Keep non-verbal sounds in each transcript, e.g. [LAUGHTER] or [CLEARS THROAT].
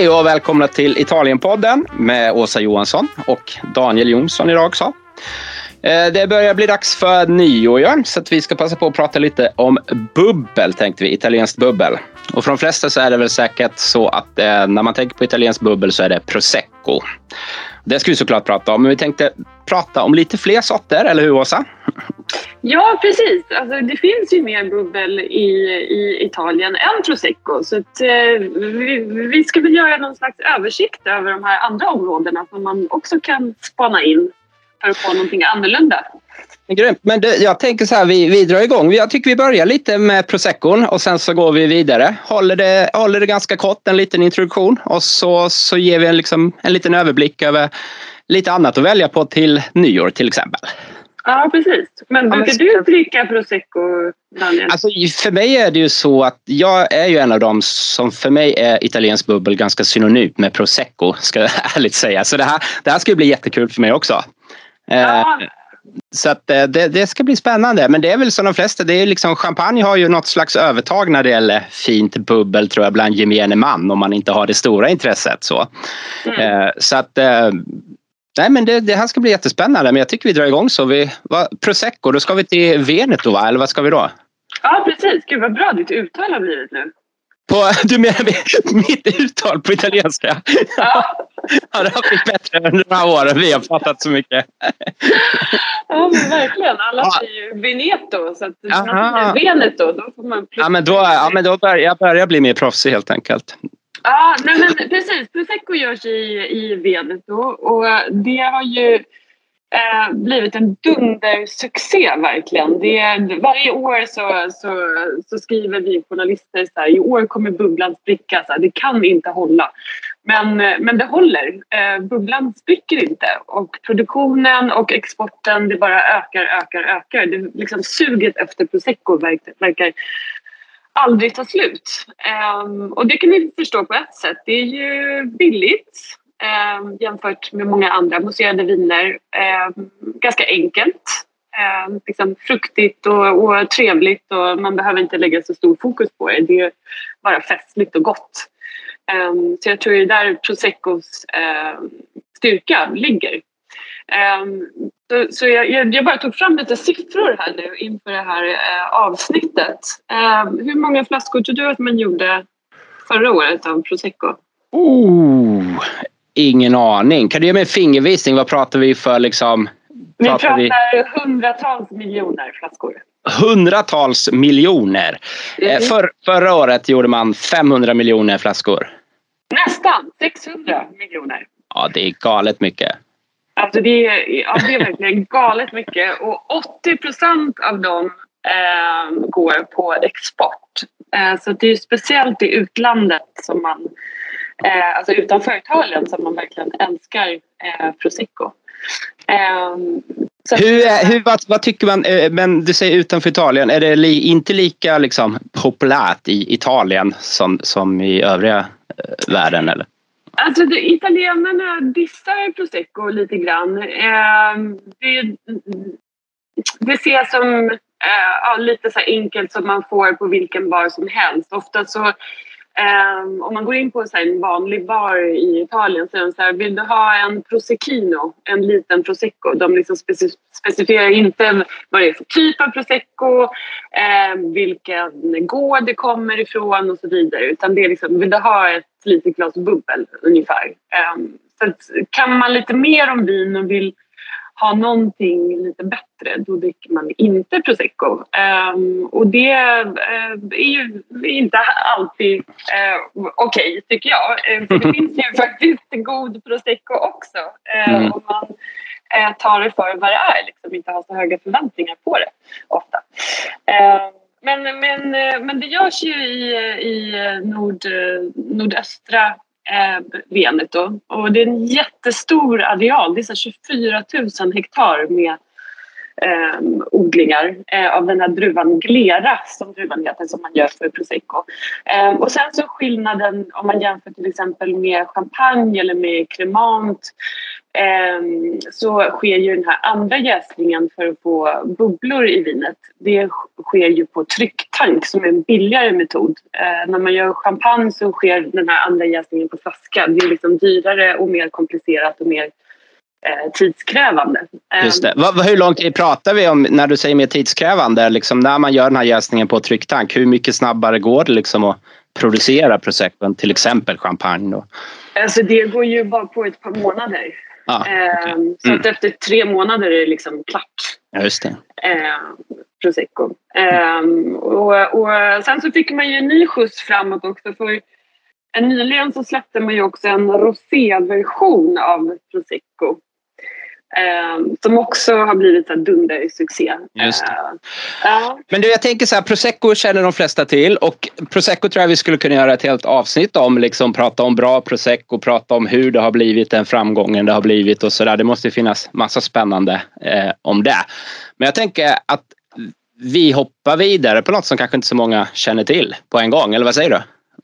Hej och välkomna till Italienpodden med Åsa Johansson och Daniel Jonsson idag också. Eh, det börjar bli dags för nyår så att vi ska passa på att prata lite om bubbel, tänkte vi. Italienskt bubbel. Och för de flesta så är det väl säkert så att eh, när man tänker på italienskt bubbel så är det prosecco. Det ska vi såklart prata om, men vi tänkte prata om lite fler sorter, eller hur Åsa? Ja, precis. Alltså, det finns ju mer bubbel i, i Italien än prosecco. Så att, eh, vi, vi ska väl göra någon slags översikt över de här andra områdena som man också kan spana in för att få någonting annorlunda. Grymt. Men det, jag tänker så här, vi, vi drar igång. Jag tycker vi börjar lite med proseccon och sen så går vi vidare. Håller det, håller det ganska kort, en liten introduktion och så, så ger vi en, liksom, en liten överblick över lite annat att välja på till nyår till exempel. Ja, precis. Men brukar du dricka prosecco, Daniel? Alltså, för mig är det ju så att jag är ju en av dem som för mig är italiensk bubbel ganska synonymt med prosecco, ska jag [LAUGHS] ärligt säga. Så det här, det här ska bli jättekul för mig också. Ja. Eh, så att eh, det, det, ska bli spännande. Men det är väl som de flesta, det är liksom, champagne har ju något slags övertag när det gäller fint bubbel tror jag bland gemene man om man inte har det stora intresset. Så, mm. Eh, så att Nej, men det, det, här ska bli jättespännande, men jag tycker vi drar igång så. Vi, va, prosecco, då ska vi till Veneto, va? eller vad ska vi då? Ja, precis. Gud vad bra ditt uttal har blivit nu. På, du menar [LAUGHS] mitt uttal på italienska? Ja. [LAUGHS] ja, det har blivit bättre under de här åren. Vi har pratat så mycket. Ja, men verkligen. Alla ja. säger ju Veneto, så att Veneto, då får man Ja, men då, ja, men då börjar jag börjar bli mer proffsig helt enkelt. Ja, nej men precis. Prosecco görs i, i Veneto och det har ju eh, blivit en dundersuccé verkligen. Det, varje år så, så, så skriver vi journalister så här, i år kommer bubblan spricka. Så här, det kan inte hålla. Men, eh, men det håller. Eh, bubblan spricker inte och produktionen och exporten det bara ökar, ökar, ökar. Det, liksom, suget efter prosecco verkar, verkar aldrig ta slut. Eh, och det kan ni förstå på ett sätt. Det är ju billigt eh, jämfört med många andra mousserande viner. Eh, ganska enkelt. eh, liksom fruktigt och, och, trevligt och man behöver inte lägga så stor fokus på det. Det är bara festligt och gott. Ehm, så jag tror det är där proseccos ehm, styrka ligger. Ehm, så, så jag, jag, bara tog fram lite siffror här nu inför det här eh, avsnittet. Hur många flaskor tror du att man gjorde förra året av prosecco? Oh, ingen aning. Kan du ge mig en fingervisning? Vad pratar vi för liksom? Vi pratar, vi pratar hundratals miljoner flaskor. Hundratals miljoner. Mm. Eh, för, förra året gjorde man 500 miljoner flaskor. Nästan 600 miljoner. Ja, det är galet mycket. Alltså det, är, ja, det är verkligen galet mycket och 80 procent av dem eh, går på export. Eh, så det är speciellt i utlandet som man, eh, alltså utanför Italien som man verkligen älskar eh, prosecco. Ehm, hur, hur, vad, vad, tycker man, eh, men du säger utanför Italien, är det li, inte lika liksom, populärt i Italien som, som i övriga eh, världen? Eller? Alltså det, italienarna dissar prosecco lite grann. Eh, det, det ses som eh, lite så enkelt som man får på vilken bar som helst. Ofta så Um, om man går in på så en vanlig bar i Italien så är de så här, vill du ha en prosecchino, en liten prosecco? De liksom specif specificerar inte vad det är för typ av prosecco, um, vilken gård det kommer ifrån och så vidare. Utan det är liksom, vill du ha ett litet glas bubbel ungefär? Um, så kan man lite mer om vin och vill ha någonting lite bättre, då dricker man inte prosecco. Um, och det uh, är ju inte alltid uh, okej, okay, tycker jag. Uh, för det finns ju [LAUGHS] faktiskt god prosecco också. Mm. Om man tar det för vad det är, liksom inte har så höga förväntningar på det ofta. Ehm, men, men, men det görs ju i, i nord, nordöstra eh, Veneto. Och det är en jättestor areal, det är 24 000 hektar med eh, odlingar eh, av den här druvan Glera som druvan heter som man gör för prosecco. Eh, och sen så skillnaden om man jämför till exempel med champagne eller med cremant så sker ju den här andra jäsningen för att få bubblor i vinet. Det sker ju på trycktank som är en billigare metod. Ehm, när man gör champagne så sker den här andra jäsningen på flaska. Det är liksom dyrare och mer komplicerat och mer eh, tidskrävande. Ehm, Just det. Hur lång tid pratar vi om när du säger mer tidskrävande? Liksom när man gör den här jäsningen på trycktank, hur mycket snabbare går det liksom att producera prosecco till exempel champagne? Då? Alltså det går ju bara på ett par månader. Ah, okay. mm. Så att efter tre månader är det liksom klart. Ja, just det. Ehm, prosecco. Mm. Och, och, sen så fick man ju en ny skjuts framåt också. För nyligen så släppte man ju också en roséversion av prosecco. Um, som också har blivit en dundersuccé. Just uh. Men du, jag tänker så här, prosecco känner de flesta till och prosecco tror jag vi skulle kunna göra ett helt avsnitt om, liksom prata om bra prosecco, prata om hur det har blivit den framgången det har blivit och så där. Det måste finnas massa spännande eh, om det. Men jag tänker att vi hoppar vidare på något som kanske inte så många känner till på en gång, eller vad säger du?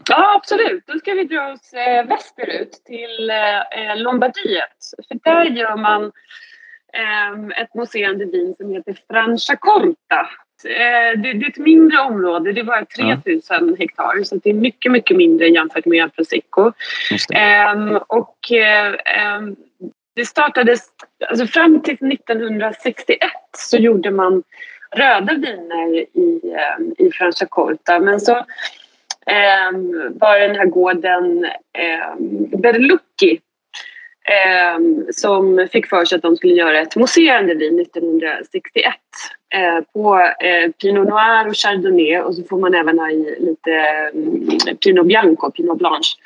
Ja, absolut. Då ska vi dra oss eh, västerut till eh, Lombardiet. För där gör man eh, ett mousserande vin som heter Franciacorta. Eh, det, det, är ett mindre område, det är bara 3000 ja. hektar så det är mycket, mycket mindre jämfört med Prosecco. Eh, och eh, ehm, det startades, alltså fram till 1961 så gjorde man röda viner i, ehm, i Franciacorta men så eh, var den här gården eh, Berlucchi eh, som fick för sig att de skulle göra ett mousserande vin 1961 eh, på eh, Pinot Noir och Chardonnay och så får man även ha i lite mm, Pinot Bianco, Pinot Blanche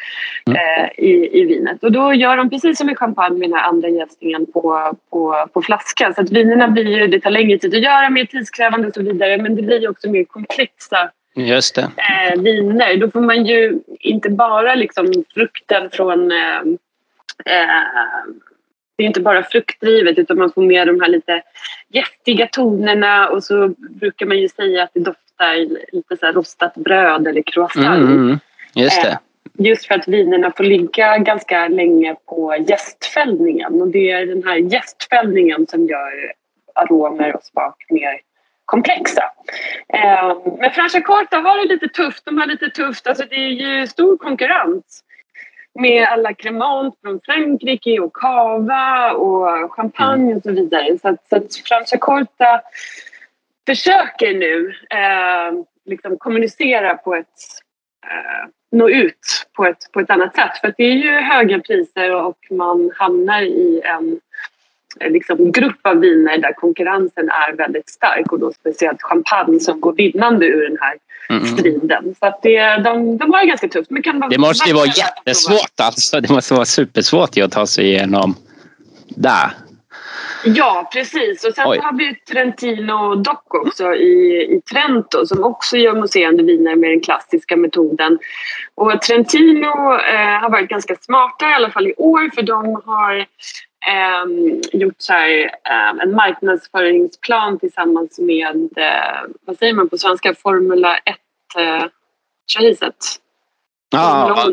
mm. eh, i, i vinet. Och då gör de precis som i champagne med den här andra jäsningen på, på, på flaska. Så att vinerna blir ju, det tar längre tid att göra, mer tidskrävande och så vidare men det blir också mer komplexa Just det. Eh, viner. Då får man ju inte bara liksom frukten från... Eh, eh, det är inte bara fruktdrivet utan man får med de här lite gästiga tonerna och så brukar man ju säga att det doftar lite så rostat bröd eller croissant. Mm, mm, mm. just det. Eh, just för att vinerna får ligga ganska länge på gästfällningen och det är den här gästfällningen som gör aromer och smak mer komplexa. Eh, men Franciacorta har det lite tufft. De har lite tufft. Alltså det är ju stor konkurrens med alla Cremant från Frankrike och Cava och champagne och så vidare. Så att, så att Franciacorta försöker nu eh, liksom kommunicera på ett eh, nå ut på ett, på ett annat sätt. För det är ju höga priser och man hamnar i en liksom, grupp av viner där konkurrensen är väldigt stark och då speciellt champagne som går vinnande ur den här mm. striden. Så att det, de, de har det ganska tufft. Men kan det måste ju vara jättesvårt alltså. Det måste vara supersvårt att ta sig igenom där. Ja, precis. Och sen har vi Trentino Doc också i, i Trento som också gör mousserande viner med den klassiska metoden. Och Trentino eh, har varit ganska smarta i alla fall i år för de har eh, gjort så här, eh, en marknadsföringsplan tillsammans med, eh, vad säger man på svenska, Formula 1-racet. Eh, ja,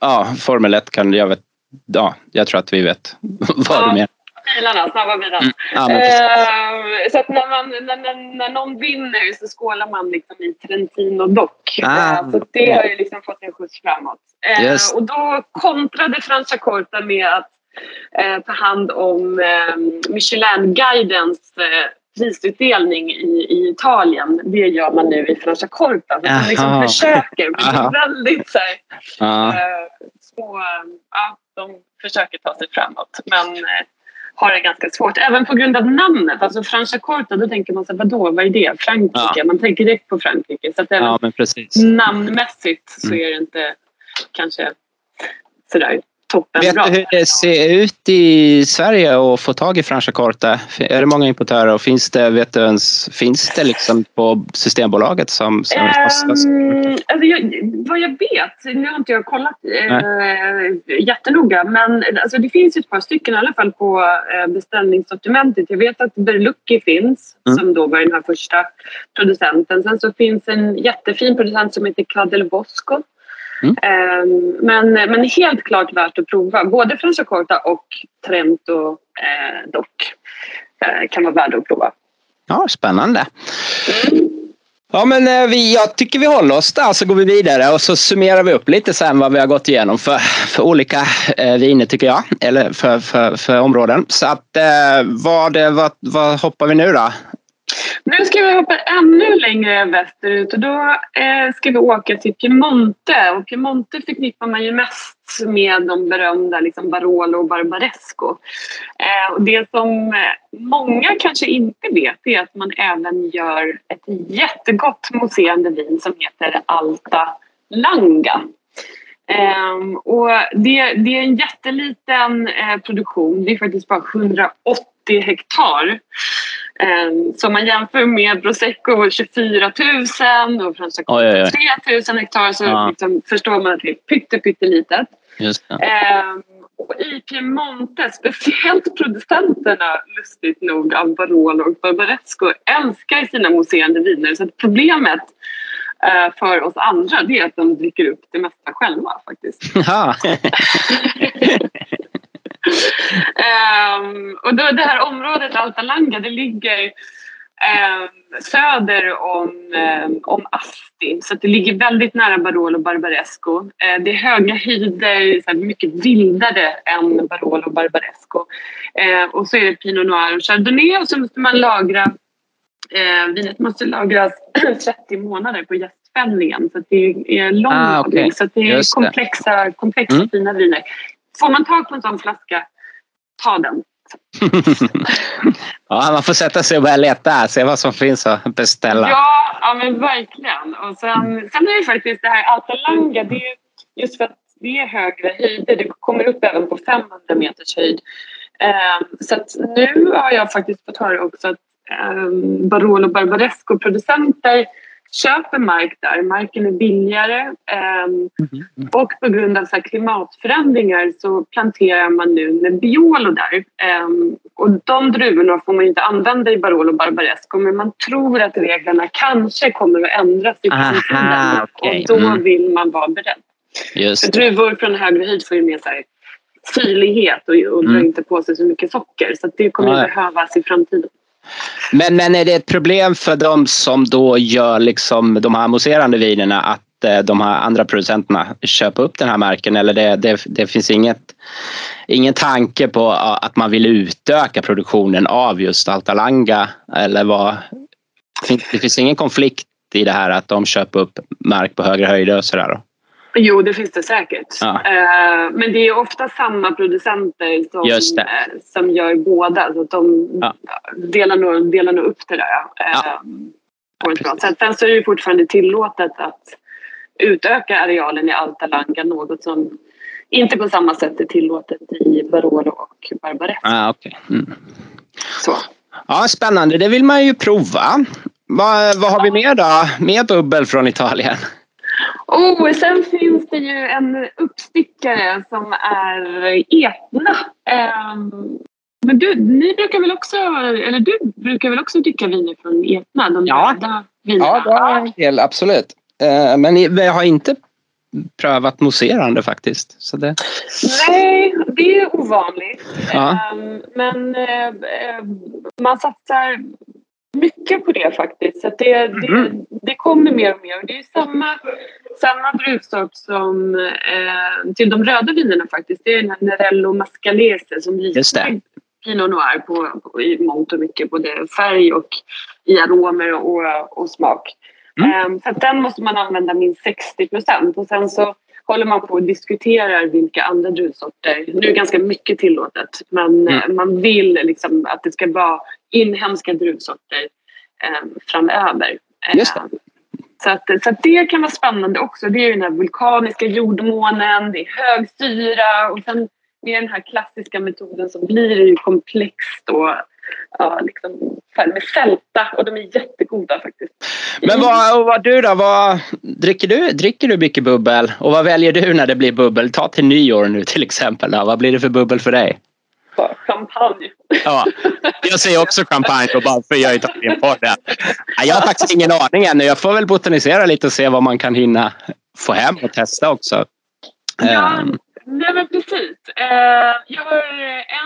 ja, Formel 1 kan jag vet. Ja, jag tror att vi vet [LAUGHS] vad ja. du menar bilarna, snabba bilarna. Mm. Ja, eh, så att när, man, när, när, när någon vinner så skålar man liksom i Trentino Dock. Ah, eh, så det har ju liksom fått en skjuts framåt. Eh, och då kontrade Franciacorta med att eh, ta hand om eh, Michelin-guidens eh, prisutdelning i, i Italien. Det gör man nu i Franciacorta. Så man liksom försöker, men väldigt så här, eh, små... Ja, de försöker ta sig framåt. Men eh, har det ganska svårt. Även på grund av namnet. Alltså Franciacorta, då tänker man så vadå, vad är det? Frankrike? Ja. Man tänker direkt på Frankrike. Så att även ja, namnmässigt så mm. är det inte kanske sådär toppen Vet du hur det ser ut i Sverige att få tag i Franciacorta? Är det många importörer och finns det, vet du ens, finns det liksom på Systembolaget som... som um, alltså jag, vad jag vet, nu har inte jag kollat äh, jättenoga, men alltså det finns ett par stycken i alla fall på äh, beställningssortimentet. Jag vet att Berlucchi finns, mm. som då var den här första producenten. Sen så finns en jättefin producent som heter Cadel Bosco Mm. Um, men, men helt klart värt att prova. Både från Socorta och Trento eh, Dock eh, kan vara värda att prova. Ja, spännande. Mm. Ja, men eh, vi, jag tycker vi håller oss där så går vi vidare och så summerar vi upp lite sen vad vi har gått igenom för, för olika eh, viner tycker jag, eller för, för, för områden. Så att eh, vad, vad, vad hoppar vi nu då? Nu ska vi hoppa ännu längre västerut och då eh, ska vi åka till Piemonte. Och Piemonte förknippar man ju mest med de berömda liksom Barolo och Barbaresco. Eh, och det som eh, många kanske inte vet är att man även gör ett jättegott mousserande vin som heter Alta Langa. Um, och det, det, är en jätteliten eh, produktion, det är faktiskt bara 180 hektar. Um, så om man jämför med Prosecco 24 000 och Fransacco 3 000 hektar så ja. liksom förstår man att det är pytte, pyttelitet. Just um, och I Piemonte, speciellt producenterna lustigt nog av Barolo och Barbaresco älskar sina mousserande viner. Så problemet för oss andra det är att de dricker upp det mesta själva faktiskt. [LAUGHS] um, och då, det här området Alta Langa det ligger um, söder om, um, om Asti så det ligger väldigt nära Barolo och Barbaresco. Uh, det är höga höjder, så mycket vildare än Barolo och Barbaresco. Uh, och så är det Pinot Noir och Chardonnay och så måste man lagra Eh, vinet måste lagras [CLEARS THROAT] 30 månader på gästfällningen så det är lång ah, okay. Så det är komplexa, komplexa mm. fina viner. Får man tag på en sån flaska, ta den. [LAUGHS] ja, man får sätta sig och börja leta, se vad som finns att beställa. Ja, ja men verkligen. Och sen, sen är det faktiskt det här Altalanga, det är just för att det är högre höjder, det kommer upp även på 500 meters höjd. Um, så nu har jag faktiskt fått höra också att Barolo Barbaresco-producenter köper mark där. Marken är billigare um, mm. och på grund av så klimatförändringar så planterar man nu Nebbiolo där. Um, och de druvorna får man inte använda i Barolo Barbaresco men man tror att reglerna kanske kommer att ändras i framtiden okay. och då mm. vill man vara beredd. Just. För druvor från högre höjd får ju så här syrlighet och, och mm. drar inte på sig så mycket socker så det kommer ja. behövas i framtiden. Men, men är det ett problem för de som då gör liksom de här mousserande vinerna att eh, de här andra producenterna köper upp den här märken eller det, det, det finns inget, ingen tanke på att man vill utöka produktionen av just Altalanga eller vad? Det finns ingen konflikt i det här att de köper upp mark på högre höjder och sådär? Jo, det finns det säkert. Ja. Uh, men det är ofta samma producenter som, uh, som gör båda. Så de ja. delar, nog, delar nog upp det där. Uh, på ett bra sätt. Sen så är det fortfarande tillåtet att utöka arealen i Altalanga. Något som inte på samma sätt är tillåtet i Barolo och Barbares. Ah, okay. Mm. Så. Ja, spännande, det vill man ju prova. Vad, vad har vi mer då? Mer bubbel från Italien? Oh, sen finns det ju en uppstickare som är Etna. Um, men du, ni brukar väl också, eller du brukar väl också dricka viner från Etna? De ja, ja det jag del, absolut. Uh, men vi har inte prövat mousserande faktiskt. Så det... Nej, det är ovanligt. Ja. Um, men uh, man satsar mycket på det faktiskt. Så det, mm. det, det, kommer mer och mer. Och det är samma, samma druvsort som eh, till de röda vinerna faktiskt. Det är den här Nerello Mascalese som liknar Pinot Noir på, på, i mångt och mycket. Både färg och i aromer och, och smak. Mm. Um, så den måste man använda minst 60 procent. Och sen så håller man på och diskuterar vilka andra druvsorter. Nu är ganska mycket tillåtet men mm. man vill liksom att det ska vara inhemska druvsorter eh, framöver. Just det. Eh, så, att, så att det kan vara spännande också. Det är den här vulkaniska jordmånen, det är hög syra och sen med den här klassiska metoden så blir det ju komplext och ja, liksom, med sälta och de är jättegoda faktiskt. Men vad, vad du då? Vad, dricker, du, dricker du mycket bubbel? Och vad väljer du när det blir bubbel? Ta till nyår nu till exempel. Då. Vad blir det för bubbel för dig? champagne. Ja, jag säger också champagne och bara för jag är Italien på det. Jag har faktiskt ingen aning ännu. Jag får väl botanisera lite och se vad man kan hinna få hem och testa också. Ja, um nej men precis. Eh, jag har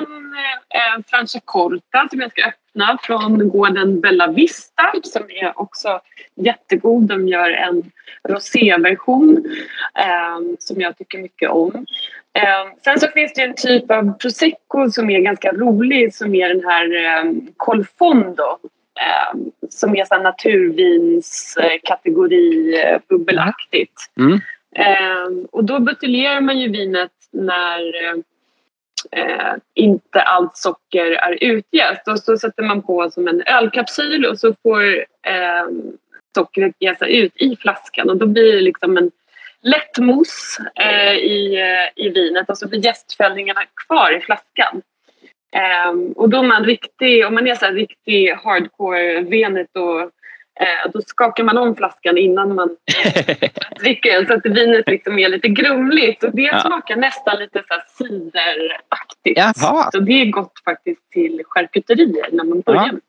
en, eh, en Franciacorta som jag ska öppna från gården Bella Vista som är också jättegod. De gör en roséversion eh, som jag tycker mycket om. Sen så finns det en typ av prosecco som är ganska rolig som är den här um, Colfondo som är naturvinskategori-bubbelaktigt. Mm. Eh, och då buteljerar man ju vinet när eh, inte allt socker är utjäst och så sätter man på som en ölkapsyl och så får eh, sockret jäsa ut i flaskan. Och då blir det liksom en lätt mousse eh, i, eh, i vinet. Och så blir jästfällningarna kvar i flaskan. Um, och då man riktig, om man är så här riktig hardcore venet och Eh, då skakar man om flaskan innan man [LAUGHS] dricker den så att vinet liksom är lite grumligt. Och det ja. smakar nästan lite så cideraktigt. Jaha. Så det är gott faktiskt till charkuterier när man börjar ja. med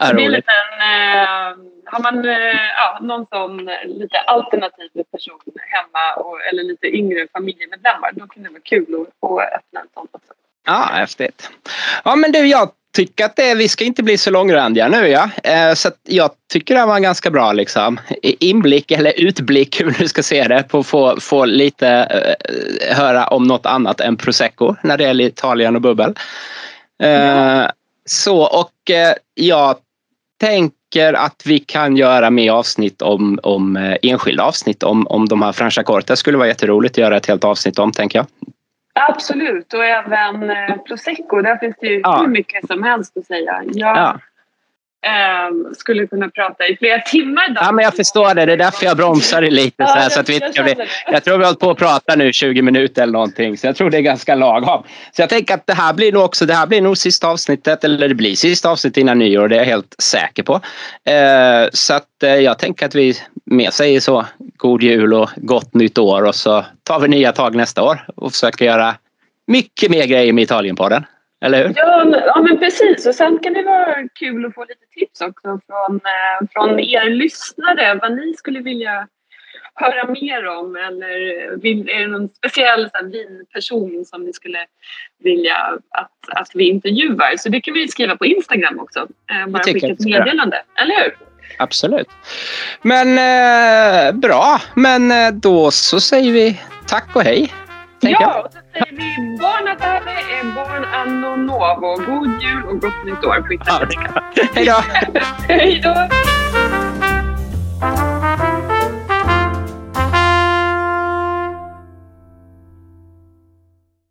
det. det är lite en, eh, har man eh, ja, någon sån lite alternativ person hemma och, eller lite yngre familjemedlemmar då kan det vara kul att, att öppna en sån också. Ja, häftigt. Ja men du, jag tycka att det, vi ska inte bli så långrandiga nu ja. Eh, så jag tycker det var ganska bra liksom. Inblick eller utblick [LAUGHS] hur du ska se det på att få, få lite eh, höra om något annat än prosecco när det gäller Italien och bubbel. Uh, så och eh, jag tänker att vi kan göra mer avsnitt om, om eh, enskilda avsnitt om, om de här Franciacorta. Det skulle vara jätteroligt att göra ett helt avsnitt om tänker jag. Absolut, och även eh, prosecco. Där finns det ju ja. hur mycket som helst att säga. Jag ja. Eh, skulle kunna prata i flera timmar. Ja, men jag förstår det. Det är därför jag bromsar lite. Ja, så här, så att vi inte bli, jag tror vi har hållit på att prata nu 20 minuter eller någonting. Så jag tror det är ganska lagom. Så jag tänker att det här blir nog också, det här blir nog sista avsnittet. Eller det blir sista avsnittet innan nyår. Det är jag helt säker på. Eh, så att eh, jag tänker att vi mer säger så. God jul och gott nytt år och så tar vi nya tag nästa år och försöker göra mycket mer grejer med Italienpodden. Eller hur? Ja, ja, men precis. Och sen kan det vara kul att få lite tips också från, eh, från er lyssnare. Vad ni skulle vilja höra mer om eller vill, är det någon speciell så här, vinperson som ni skulle vilja att, att vi intervjuar? Så det kan vi skriva på Instagram också. Eh, bara skicka ett meddelande, eller hur? Absolut. Men eh, bra, men eh, då så säger vi tack och hej. Ja, och så säger vi Buon Natale e Buon Anno Nuovo. God jul och gott nytt år på italienska. Hej då! hej då!